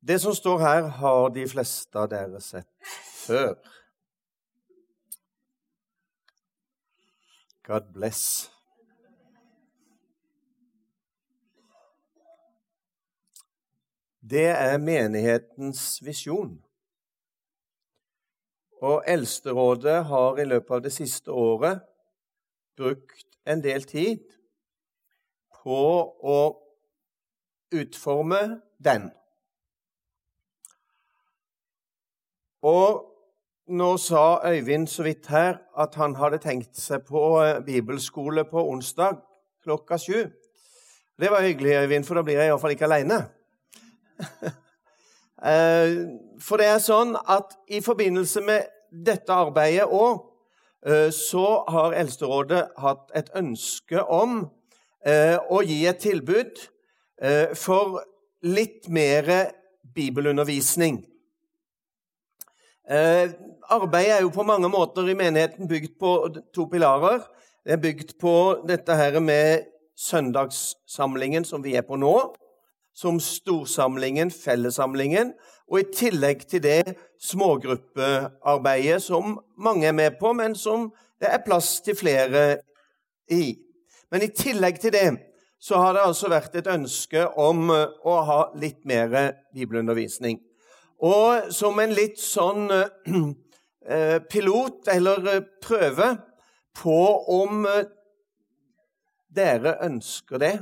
Det som står her, har de fleste av dere sett før. God bless. Det er menighetens visjon. Og Eldsterådet har i løpet av det siste året brukt en del tid på å utforme den. Og nå sa Øyvind så vidt her at han hadde tenkt seg på eh, bibelskole på onsdag klokka sju. Det var hyggelig, Øyvind, for da blir jeg iallfall ikke aleine. Eh, for det er sånn at i forbindelse med dette arbeidet òg, eh, så har Eldsterådet hatt et ønske om å gi et tilbud for litt mer bibelundervisning. Eh, arbeidet er jo på mange måter i menigheten bygd på to pilarer. Det er bygd på dette her med søndagssamlingen som vi er på nå, som storsamlingen, fellessamlingen, og i tillegg til det smågruppearbeidet som mange er med på, men som det er plass til flere i. Men i tillegg til det så har det altså vært et ønske om å ha litt mer bibelundervisning. Og som en litt sånn eh, pilot, eller eh, prøve, på om eh, dere ønsker det,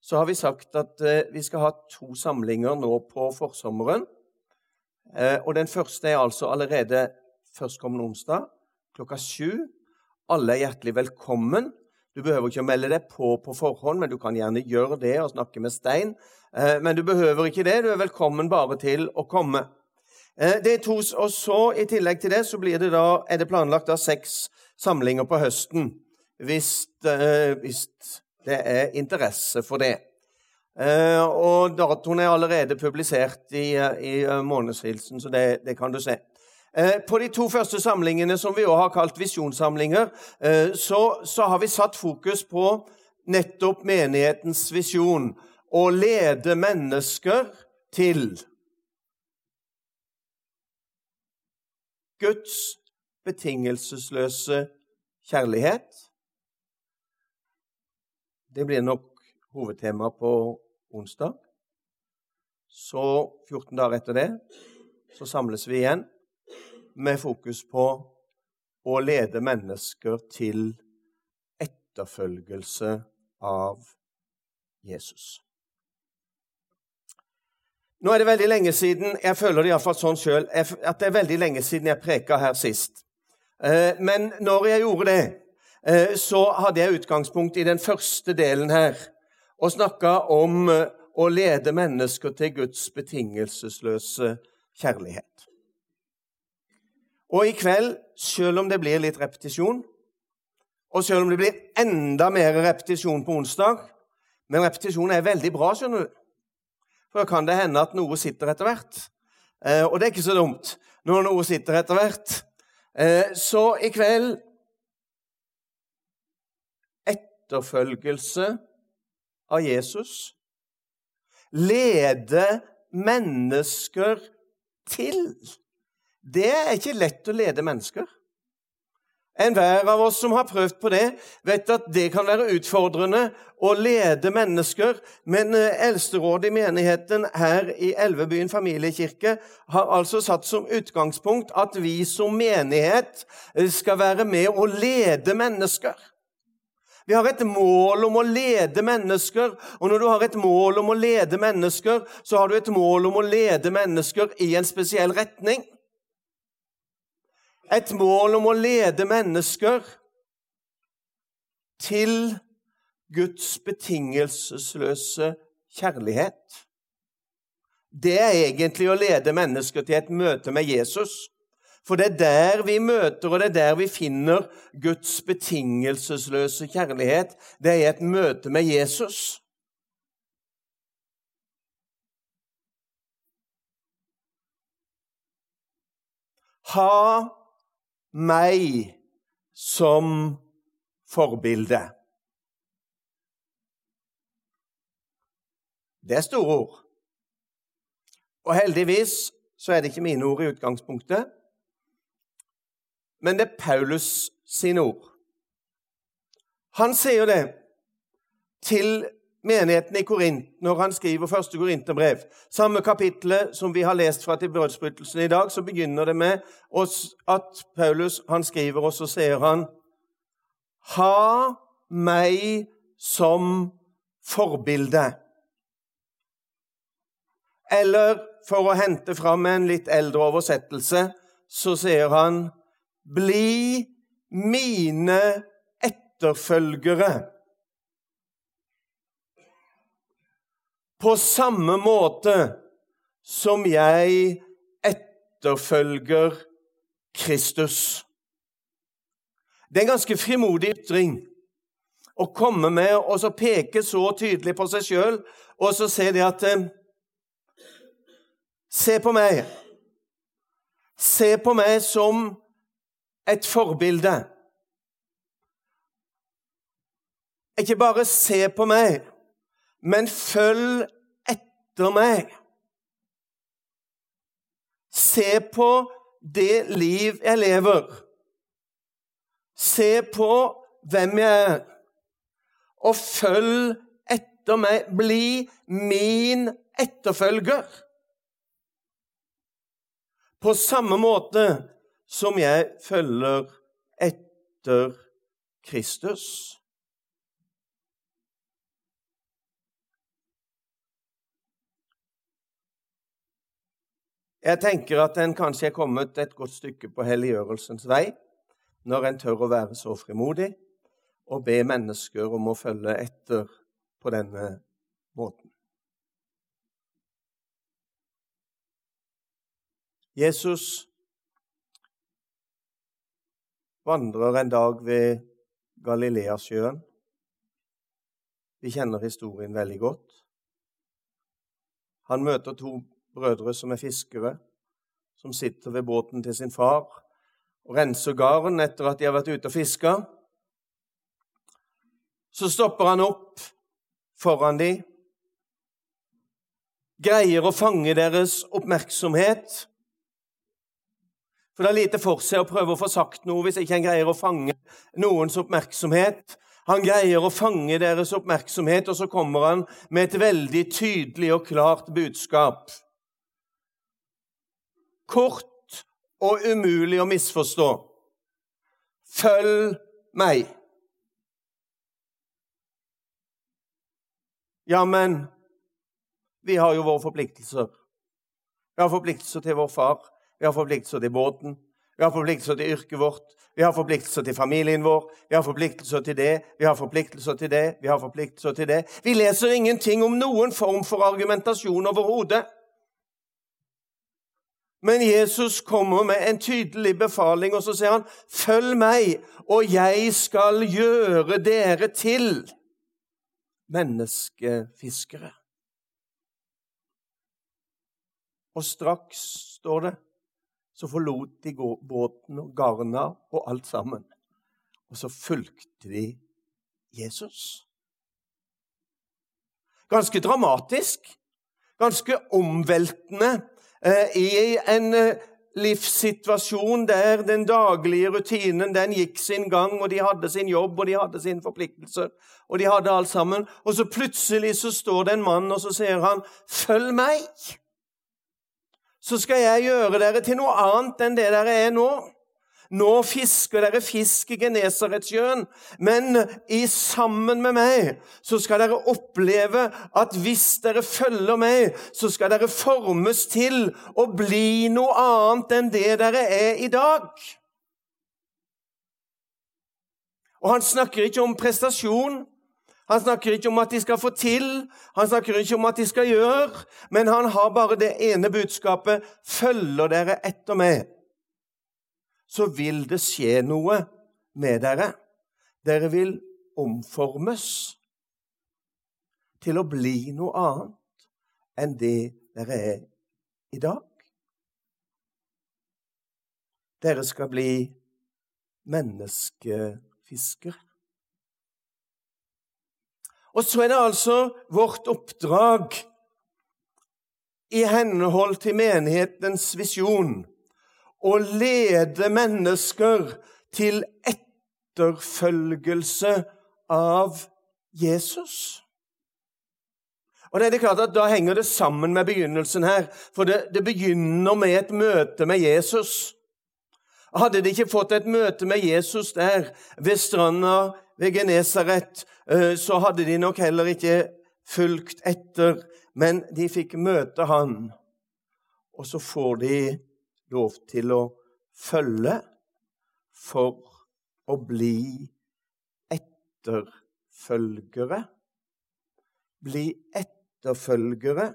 så har vi sagt at eh, vi skal ha to samlinger nå på forsommeren. Eh, og den første er altså allerede førstkommende onsdag klokka sju. Alle er hjertelig velkommen. Du behøver ikke å melde deg på på forhånd, men du kan gjerne gjøre det og snakke med Stein. Eh, men du behøver ikke det. Du er velkommen bare til å komme. Eh, det er to, og så I tillegg til det så det da, er det planlagt seks samlinger på høsten, hvis, eh, hvis det er interesse for det. Og Datoen er allerede publisert i, i månedshilsen, så det, det kan du se. På de to første samlingene, som vi også har kalt visjonssamlinger, så, så har vi satt fokus på nettopp menighetens visjon å lede mennesker til Guds betingelsesløse kjærlighet. Det blir nok hovedtema på onsdag. Så 14 dager etter det så samles vi igjen med fokus på å lede mennesker til etterfølgelse av Jesus. Nå er det veldig lenge siden jeg føler det iallfall sånn sjøl, at det er veldig lenge siden jeg preka her sist. Eh, men når jeg gjorde det, eh, så hadde jeg utgangspunkt i den første delen her og snakka om eh, å lede mennesker til Guds betingelsesløse kjærlighet. Og i kveld, selv om det blir litt repetisjon, og selv om det blir enda mer repetisjon på onsdag Men repetisjon er veldig bra, skjønner du. For da kan det hende at noe sitter etter hvert. Eh, og det er ikke så dumt når noe sitter etter hvert. Eh, så i kveld etterfølgelse av Jesus. Lede mennesker til. Det er ikke lett å lede mennesker. Enhver av oss som har prøvd på det, vet at det kan være utfordrende å lede mennesker. Men eh, Eldsterådet i menigheten her i Elvebyen familiekirke har altså satt som utgangspunkt at vi som menighet eh, skal være med å lede mennesker. Vi har et mål om å lede mennesker, og når du har et mål om å lede mennesker, så har du et mål om å lede mennesker i en spesiell retning et mål om å lede mennesker til Guds betingelsesløse kjærlighet. Det er egentlig å lede mennesker til et møte med Jesus. For det er der vi møter, og det er der vi finner Guds betingelsesløse kjærlighet. Det er et møte med Jesus. Ha meg som forbilde. Det er store ord. Og heldigvis så er det ikke mine ord i utgangspunktet, men det er Paulus sine ord. Han sier det til menigheten i Korint når han skriver første Korinterbrev. Samme kapittelet som vi har lest fra til brødsbrytelsen i dag, så begynner det med at Paulus han skriver, og så sier han Ha meg som forbilde. Eller for å hente fram en litt eldre oversettelse, så sier han Bli mine etterfølgere. På samme måte som jeg etterfølger Kristus. Det er en ganske frimodig ytring å komme med og så peke så tydelig på seg sjøl og så se det at eh, Se på meg. Se på meg som et forbilde. Ikke bare se på meg, men følg etter meg. Se på det liv jeg lever. Se på hvem jeg er, og følg etter meg. Bli min etterfølger. På samme måte som jeg følger etter Kristus. Jeg tenker at en kanskje er kommet et godt stykke på helliggjørelsens vei når en tør å være så frimodig og be mennesker om å følge etter på denne måten. Jesus vandrer en dag ved Galileasjøen. Vi kjenner historien veldig godt. Han møter to brødre som er fiskere, som sitter ved båten til sin far og renser garn etter at de har vært ute og fiska. Så stopper han opp foran de, greier å fange deres oppmerksomhet. For det er lite for seg å prøve å få sagt noe hvis ikke han greier å fange noens oppmerksomhet. Han greier å fange deres oppmerksomhet, og så kommer han med et veldig tydelig og klart budskap kort og umulig å misforstå. Følg meg. Ja, men vi har jo våre forpliktelser. Vi har forpliktelser til vår far, vi har forpliktelser til båten, vi har forpliktelser til yrket vårt, vi har forpliktelser til familien vår, vi har forpliktelser til det, vi har forpliktelser til det, vi har forpliktelser til det. Vi leser ingenting om noen form for argumentasjon overhodet. Men Jesus kommer med en tydelig befaling, og så sier han, 'Følg meg, og jeg skal gjøre dere til menneskefiskere.' Og straks, står det, så forlot de båten og garna og alt sammen. Og så fulgte de Jesus. Ganske dramatisk, ganske omveltende i en eh, livssituasjon der den daglige rutinen den gikk sin gang, og de hadde sin jobb og de hadde sine forpliktelser, og de hadde alt sammen. Og så plutselig så står det en mann, og så sier han, 'Følg meg', så skal jeg gjøre dere til noe annet enn det dere er nå. Nå fisker dere fisk i Genesaretsjøen, men i sammen med meg så skal dere oppleve at hvis dere følger meg, så skal dere formes til å bli noe annet enn det dere er i dag. Og han snakker ikke om prestasjon. Han snakker ikke om at de skal få til, han snakker ikke om at de skal gjøre, men han har bare det ene budskapet 'Følger dere etter meg', så vil det skje noe med dere. Dere vil omformes til å bli noe annet enn det dere er i dag. Dere skal bli menneskefiskere. Og så er det altså vårt oppdrag i henhold til menighetens visjon å lede mennesker til etterfølgelse av Jesus. Og det er klart at Da henger det sammen med begynnelsen her, for det, det begynner med et møte med Jesus. Hadde de ikke fått et møte med Jesus der ved stranda ved Genesaret, eh, så hadde de nok heller ikke fulgt etter, men de fikk møte han. Og så får de lov til å følge for å bli etterfølgere. Bli etterfølgere.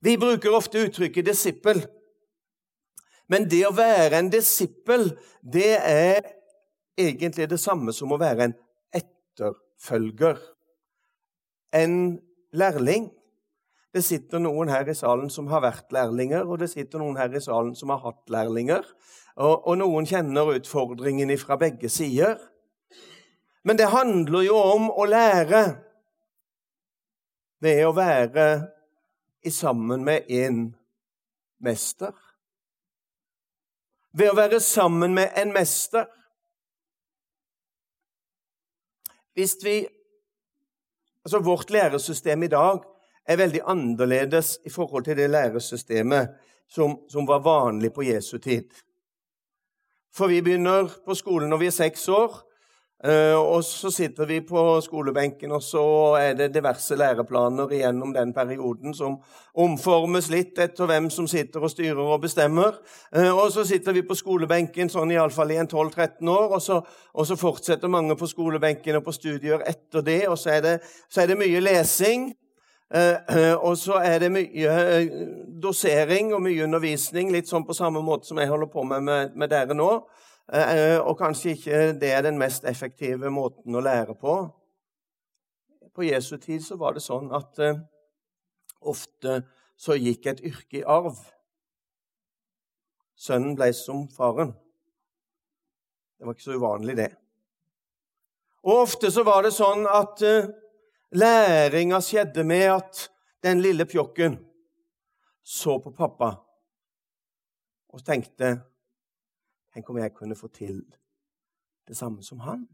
Vi bruker ofte uttrykket 'disippel'. Men det å være en disippel, det er egentlig det samme som å være en etterfølger. En lærling. Det sitter noen her i salen som har vært lærlinger, og det sitter noen her i salen som har hatt lærlinger. Og, og noen kjenner utfordringen fra begge sider. Men det handler jo om å lære ved å være i sammen med en mester ved å være sammen med en mester. Hvis vi Altså, vårt læresystem i dag er veldig annerledes i forhold til det læresystemet som, som var vanlig på Jesu tid. For vi begynner på skolen når vi er seks år, Uh, og så sitter vi på skolebenken, og så er det diverse læreplaner gjennom den perioden som omformes litt etter hvem som sitter og styrer og bestemmer. Uh, og så sitter vi på skolebenken sånn iallfall i en 12-13 år, og så, og så, fortsetter mange på skolebenken og på studier etter det, og så er det, så er det mye lesing. Uh, og så er det mye dosering og mye undervisning, litt sånn på samme måte som jeg holder på med med, dere nå. Eh, og kanskje ikke det er den mest effektive måten å lære på. På Jesu tid så var det sånn at ofte så gikk et yrke i arv. Sønnen ble som faren. Det var ikke så uvanlig, det. Og ofte så var det sånn at læringa skjedde med at den lille pjokken så på pappa og tenkte Tenk om jeg kunne få til det samme som han?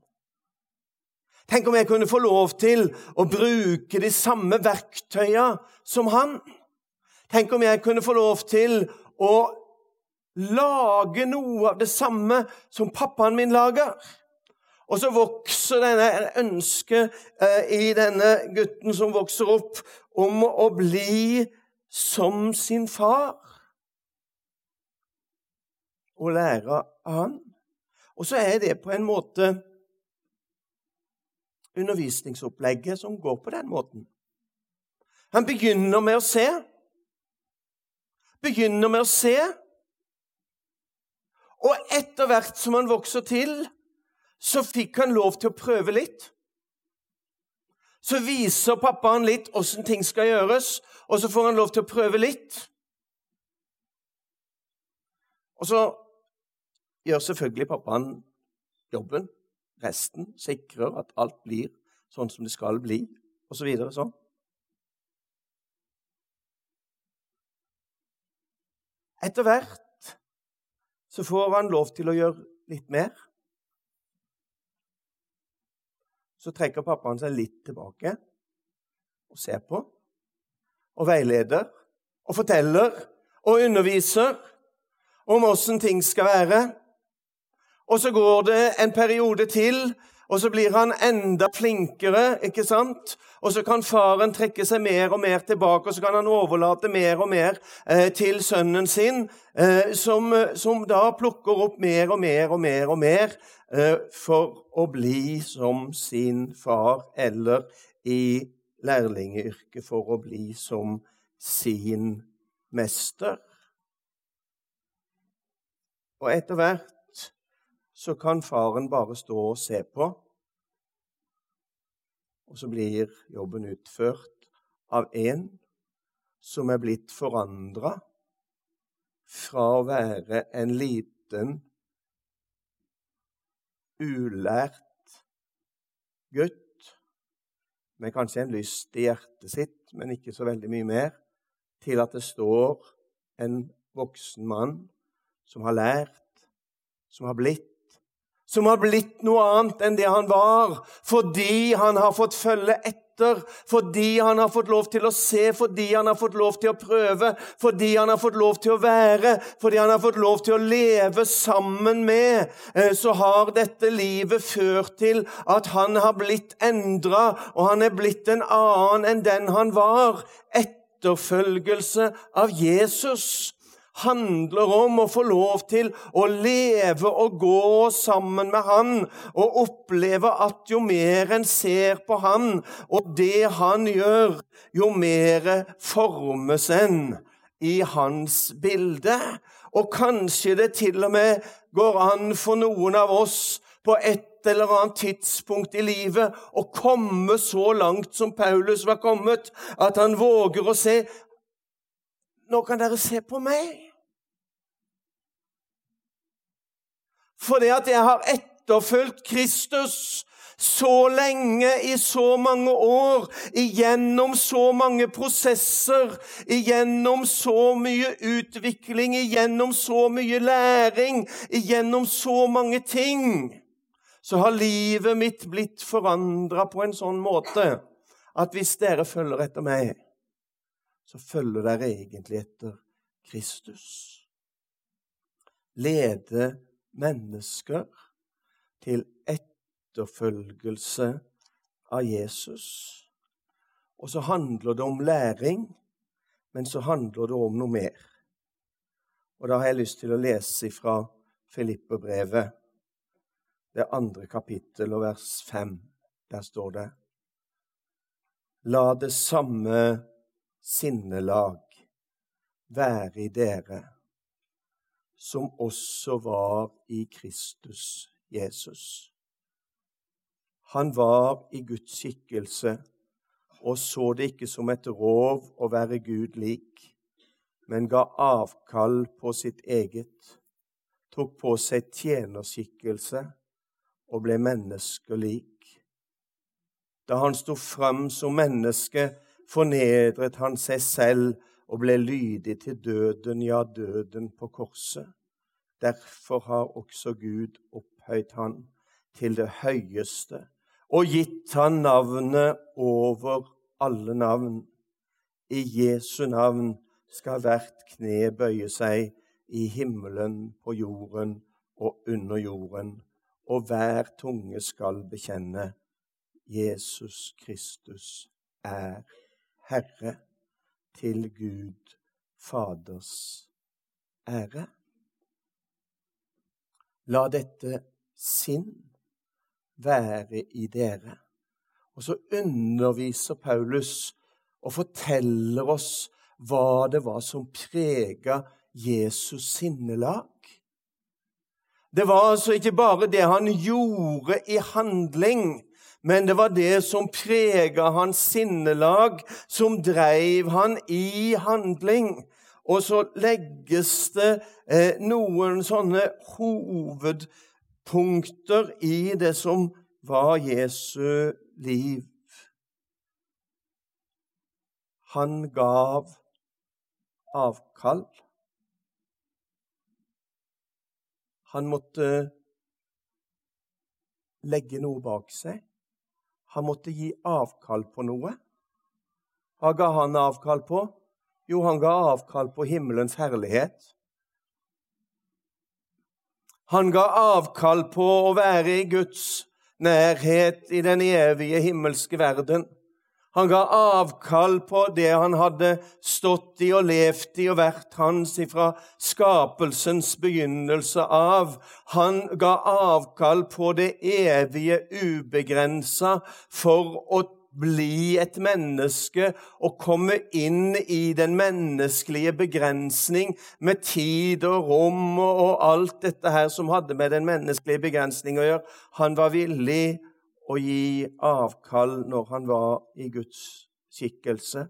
Tenk om jeg kunne få lov til å bruke de samme verktøyene som han? Tenk om jeg kunne få lov til å lage noe av det samme som pappaen min lager? Og så vokser denne ønsket eh, i denne gutten som vokser opp, om å bli som sin far og lære av han. Og så er det på en måte undervisningsopplegget som går på den måten. Han begynner med å se. Begynner med å se. Og etter hvert som han vokser til, så fikk han lov til å prøve litt. Så viser pappaen litt åssen ting skal gjøres, og så får han lov til å prøve litt. Og så gjør selvfølgelig pappaen jobben. Resten sikrer at alt blir sånn som det skal bli, osv. Så videre, sånn. Etter hvert så får han lov til å gjøre litt mer. Så trekker pappaen seg litt tilbake og ser på og veileder og forteller og underviser om åssen ting skal være. Og så går det en periode til, og så blir han enda flinkere. ikke sant? Og så kan faren trekke seg mer og mer tilbake, og så kan han overlate mer og mer eh, til sønnen sin, eh, som, som, da plukker opp mer og mer og mer og mer eh, for å bli som sin far, eller i lærlingyrket for å bli som sin mester. Og etter hvert så kan faren bare stå og se på. Og så blir jobben utført av en som er blitt forandra fra å være en liten, ulært gutt med kanskje en lyst i hjertet sitt, men ikke så veldig mye mer, til at det står en voksen mann som har lært, som har blitt som har blitt noe annet enn det han var, fordi han har fått følge etter, fordi han har fått lov til å se, fordi han har fått lov til å prøve, fordi han har fått lov til å være, fordi han har fått lov til å leve sammen med, eh, så har dette livet ført til at han har blitt endra, og han er blitt en annen enn den han var. Etterfølgelse av Jesus handler om å få lov til å leve og gå sammen med Han og oppleve at jo mer en ser på Han og det Han gjør, jo mer formes en i Hans bilde. Og kanskje det til og med går an for noen av oss på et eller annet tidspunkt i livet å komme så langt som Paulus var kommet, at han våger å se Nå kan dere se på meg. Fordi at jeg har etterfulgt Kristus så lenge, i så mange år, igjennom så mange prosesser, igjennom så mye utvikling, igjennom så mye læring, igjennom så mange ting, så har livet mitt blitt forandra på en sånn måte at hvis dere følger etter meg, så følger dere egentlig etter Kristus. Lede mennesker til etterfølgelse av Jesus. Og så handler det om læring, men så handler det om noe mer. Og da har jeg lyst til å lese fra Filipperbrevet, det andre kapittel og vers fem. Der står det La det samme sinnelag være i dere som også var i Kristus Jesus. Han var i Guds skikkelse og så det ikke som et rov å være Gud lik, men ga avkall på sitt eget, tok på seg tjenerskikkelse og ble menneskelik. Da han sto fram som menneske, fornedret han seg selv og ble lydig til døden, ja, døden på korset. Derfor har også Gud opphøyd han til det høyeste og gitt han navnet over alle navn. I Jesu navn skal hvert kne bøye seg i himmelen, på jorden og under jorden, og hver tunge skal bekjenne Jesus Kristus er Herre til Gud Faders ære. La dette sinn være i dere. Og så underviser Paulus og forteller oss hva det var som prega Jesus sinnelag. Det var altså ikke bare det han gjorde i handling, men det var det som prega hans sinnelag, som dreiv han i handling. Og så legges det eh, noen sånne hovedpunkter i det som var Jesu liv. Han gav avkall. Han måtte legge noe bak seg. Han måtte gi avkall på noe. Hva ga han avkall på? Jo, han ga avkall på himmelens herlighet. Han ga avkall på å være i Guds nærhet i den evige himmelske verden. Han ga avkall på det han hadde stått i og levd i og vært hans ifra skapelsens begynnelse av. Han ga avkall på det evige, ubegrensa, for å bli et menneske og komme inn i den menneskelige begrensning med tid og rom og alt dette her som hadde med den menneskelige begrensning å gjøre. Han var villig å gi avkall når han var i Guds skikkelse.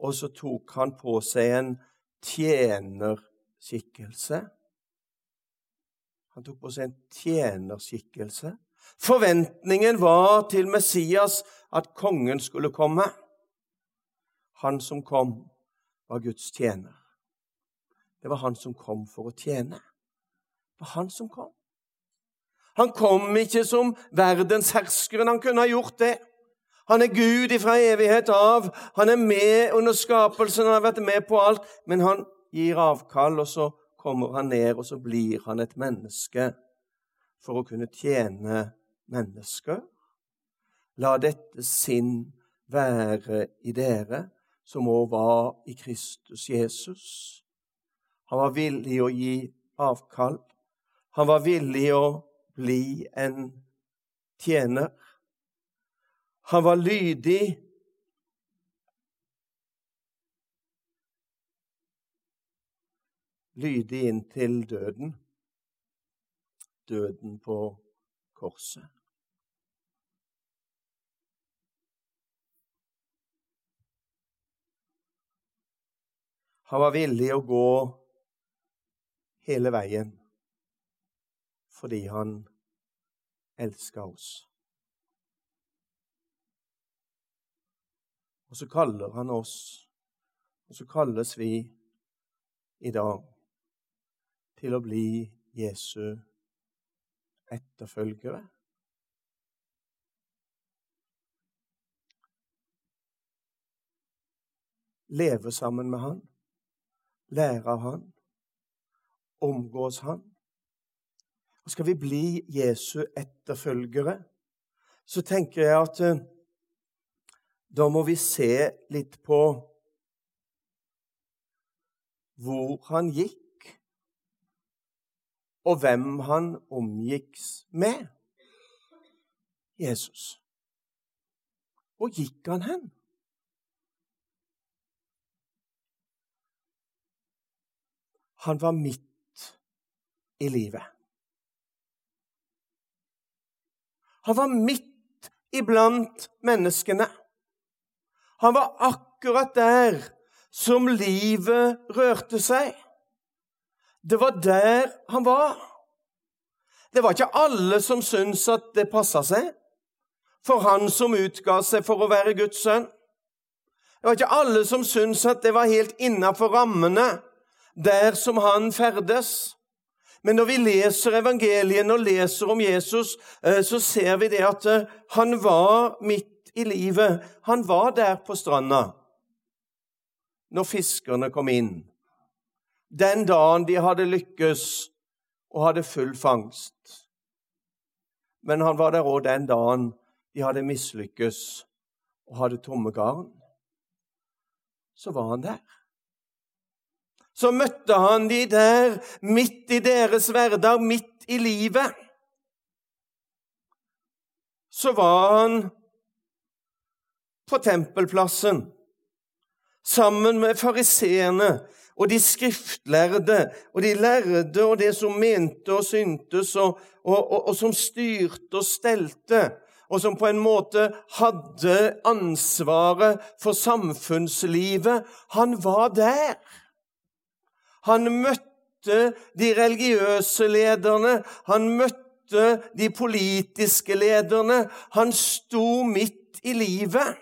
Og så tok han på seg en tjenerskikkelse. Han tok på seg en tjenerskikkelse. Forventningen var til Messias at kongen skulle komme. Han som kom, var Guds tjener. Det var han som kom for å tjene. Det var han som kom. Han kom ikke som verdensherskeren. Han kunne ha gjort det. Han er Gud ifra evighet av. Han er med under skapelsen, han har vært med på alt. Men han gir avkall, og så kommer han ned, og så blir han et menneske for å kunne tjene mennesker. La dette sinn være i dere, som òg var i Kristus Jesus. Han var villig å gi avkall. Han var villig å bli en tjener. Han var lydig. Lydig inntil døden. Døden på korset. Han var villig å gå hele veien fordi han elska oss. Og så kaller han oss, og så kalles vi i dag til å bli Jesu etterfølgere. Leve sammen med han, lære av han, omgås han. Og skal vi bli Jesu etterfølgere, så tenker jeg at eh, da må vi se litt på hvor han gikk, og hvem han omgikks med. Jesus. Hvor gikk han hen? Han var midt i livet. Han var midt iblant menneskene. Han var akkurat der som livet rørte seg. Det var der han var. Det var ikke alle som syntes at det passa seg for han som utga seg for å være Guds sønn. Det var ikke alle som syntes at det var helt innafor rammene der som han ferdes. Men når vi leser evangeliene og leser om Jesus, eh, så ser vi det at eh, han var midt i livet. Han var der på stranda når fiskerne kom inn. Den dagen de hadde lykkes og hadde full fangst. Men han var der òg den dagen de hadde mislykkes og hadde tomme garn. Så var han der. Så møtte han de der midt i deres hverdag, midt i livet. Så var han på tempelplassen sammen med fariseerne og de skriftlærde og de lærde og det som mente og syntes, og, og, og, og, som styrte og stelte, og som på en måte hadde ansvaret for samfunnslivet. Han var der. Han møtte de religiøse lederne. Han møtte de politiske lederne. Han sto midt i livet.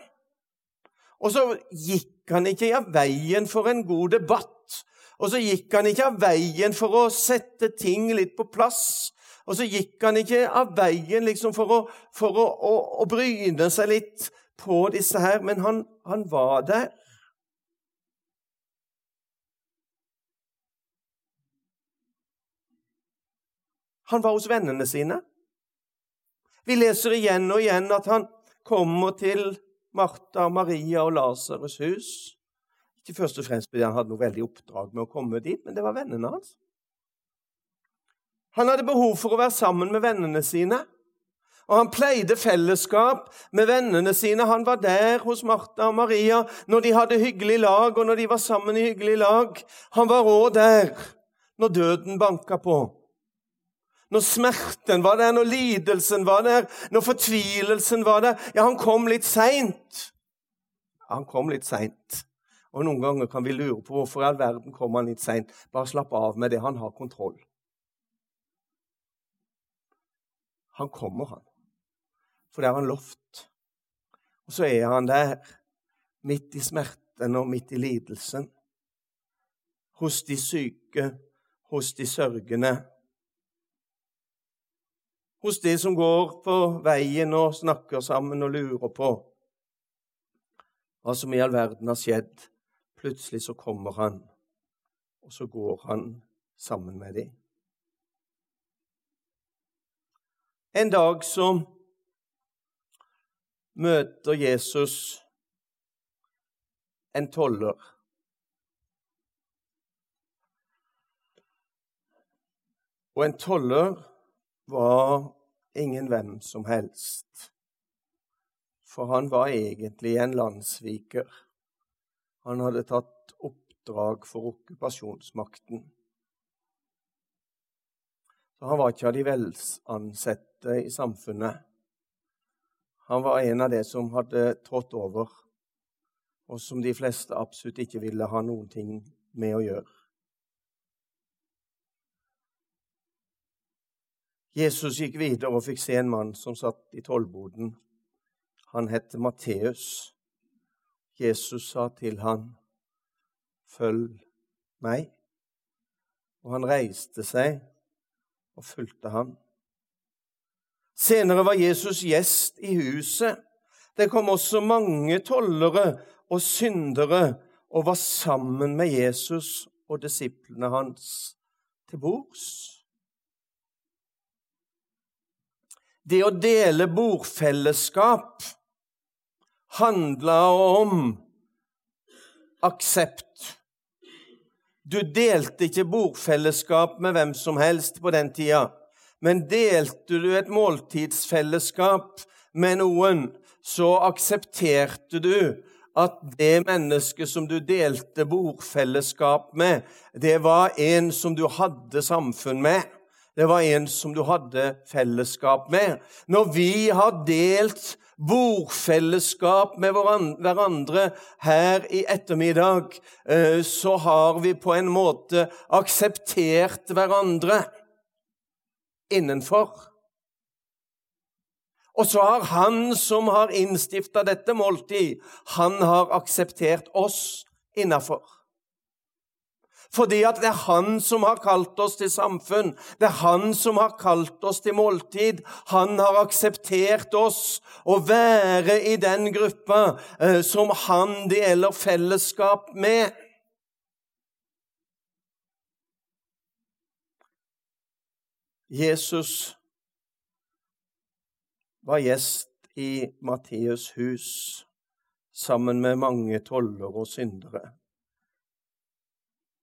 Og så gikk han ikke av veien for en god debatt. Og så gikk han ikke av veien for å sette ting litt på plass. Og så gikk han ikke av veien liksom for, å, for å, å, å, bryne seg litt på disse her, men han, han var der. Han var hos vennene sine. Vi leser igjen og igjen at han kommer til Martha, Maria og Lasarus' hus. Ikke først og fremst fordi han hadde noe veldig oppdrag med å komme dit, men det var vennene hans. Han hadde behov for å være sammen med vennene sine. Og han pleide fellesskap med vennene sine. Han var der hos Martha og Maria når de hadde hyggelig lag, og når de var sammen i hyggelig lag. Han var òg der når døden banka på. Når smerten var der, når lidelsen var der, når fortvilelsen var der. Ja, han kom litt seint. Ja, han kom litt seint. Og noen ganger kan vi lure på hvorfor i all verden kom han litt seint. Bare slapp av med det. Han har kontroll. Han kommer, han. For det har han lovt. Og så er han der, midt i smerten og midt i lidelsen. hos de syke, hos de sørgende. Hos de som går på veien og snakker sammen og lurer på hva som i all verden har skjedd. Plutselig så kommer han, og så går han sammen med dem. En dag så møter Jesus en toller. Og en toller var ingen hvem som helst. For han var egentlig en landssviker. Han hadde tatt oppdrag for okkupasjonsmakten. Så han var ikke av de velansatte i samfunnet. Han var en av de som hadde trådt over, og som de fleste absolutt ikke ville ha noen ting med å gjøre. Jesus gikk videre og fikk se en mann som satt i tollboden. Han het Matteus. Jesus sa til han, 'Følg meg.' Og han reiste seg og fulgte ham. Senere var Jesus gjest i huset. Det kom også mange tollere og syndere og var sammen med Jesus og disiplene hans til bords. Det å dele bordfellesskap handla om aksept. Du delte ikke bordfellesskap med hvem som helst på den tida. Men delte du et måltidsfellesskap med noen, så aksepterte du at det mennesket som du delte bordfellesskap med, det var en som du hadde samfunn med. Det var en som du hadde fellesskap med. Når vi har delt bordfellesskap med hverandre her i ettermiddag, eh, så har vi på en måte akseptert hverandre innenfor. Og så har han som har innstifta dette måltid, han har akseptert oss innafor. Fordi at det er han som har kalt oss til samfunn. Det er han som har kalt oss til måltid. Han har akseptert oss å være i den gruppa eh, som han deler fellesskap med. Jesus var gjest i Matteus' hus sammen med mange toller og syndere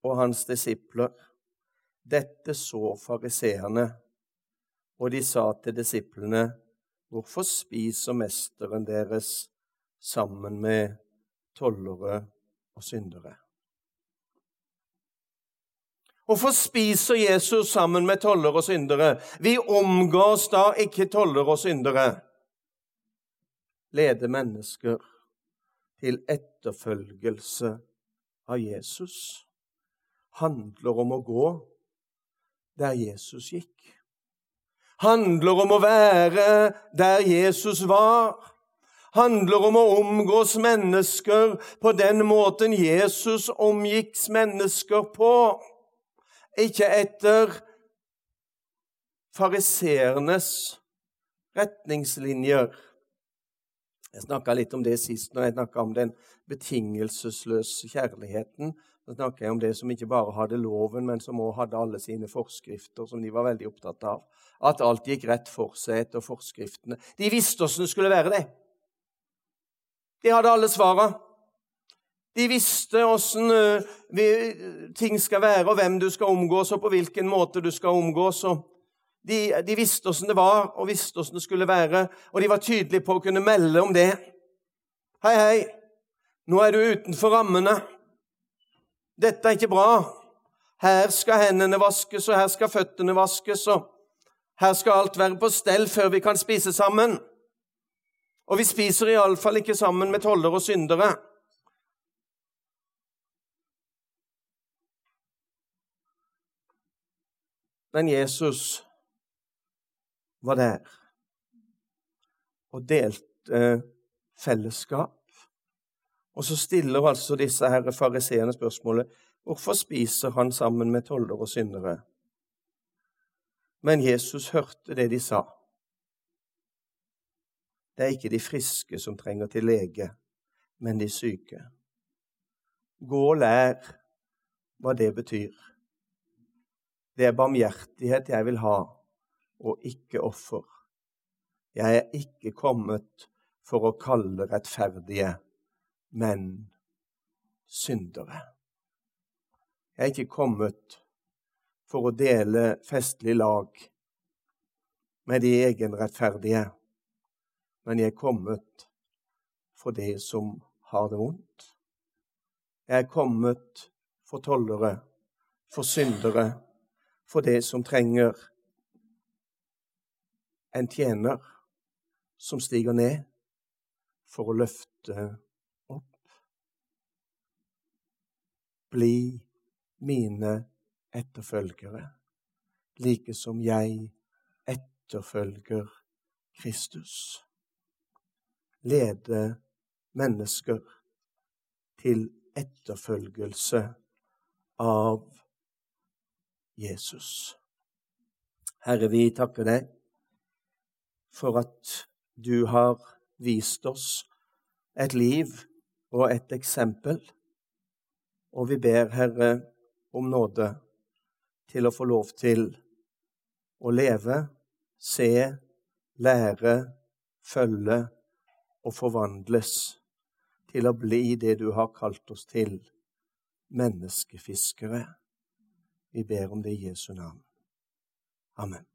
og hans disipler. Dette så fariseerne, og de sa til disiplene, Hvorfor spiser mesteren deres sammen med tollere og syndere? Hvorfor spiser Jesus sammen med tollere og syndere? Vi omgås da ikke tollere og syndere. Lede mennesker til etterfølgelse av Jesus handler om å gå der Jesus gikk. Handler om å være der Jesus var. Handler om å omgås mennesker på den måten Jesus omgikk mennesker på. Ikke etter fariseernes retningslinjer. Jeg snakka litt om det sist når jeg snakka om den betingelsesløse kjærligheten så snakker jeg om det som ikke bare hadde loven, men som også hadde alle sine forskrifter, som de var veldig opptatt av. At alt gikk rett for seg etter forskriftene. De visste åssen det skulle være, det. De hadde alle svara. De visste åssen uh, ting skal være, og hvem du skal omgås, og på hvilken måte du skal omgås. De, de, visste åssen det var, og visste åssen det skulle være, og de var tydelige på å kunne melde om det. Hei, hei, nå er du utenfor rammene. Dette er ikke bra. Her skal hendene vaskes, og her skal føttene vaskes, og her skal alt være på stell før vi kan spise sammen. Og vi spiser iallfall ikke sammen med toller og syndere. Men Jesus var der og delte fellesskap og så stiller altså disse her fariseerne spørsmålet Hvorfor spiser han sammen med toller og syndere? Men Jesus hørte det de sa. Det er ikke de friske som trenger til lege, men de syke. Gå og lær hva det betyr. Det er barmhjertighet jeg vil ha, og ikke offer. Jeg er ikke kommet for å kalle rettferdige, men syndere. Jeg er ikke kommet for å dele festlig lag med de egenrettferdige men jeg er kommet for de som har det vondt. Jeg er kommet for tollere, for syndere, for de som trenger en tjener som stiger ned for å løfte opp. Bli mine etterfølgere, like som jeg etterfølger Kristus lede mennesker til etterfølgelse av Jesus. Herre, vi takker deg for at du har vist oss et liv og et eksempel. Og vi ber, Herre, om nåde til å få lov til å leve, se, lære, følge og forvandles til å bli det du har kalt oss til, menneskefiskere. Vi ber om det i Jesu navn. Amen.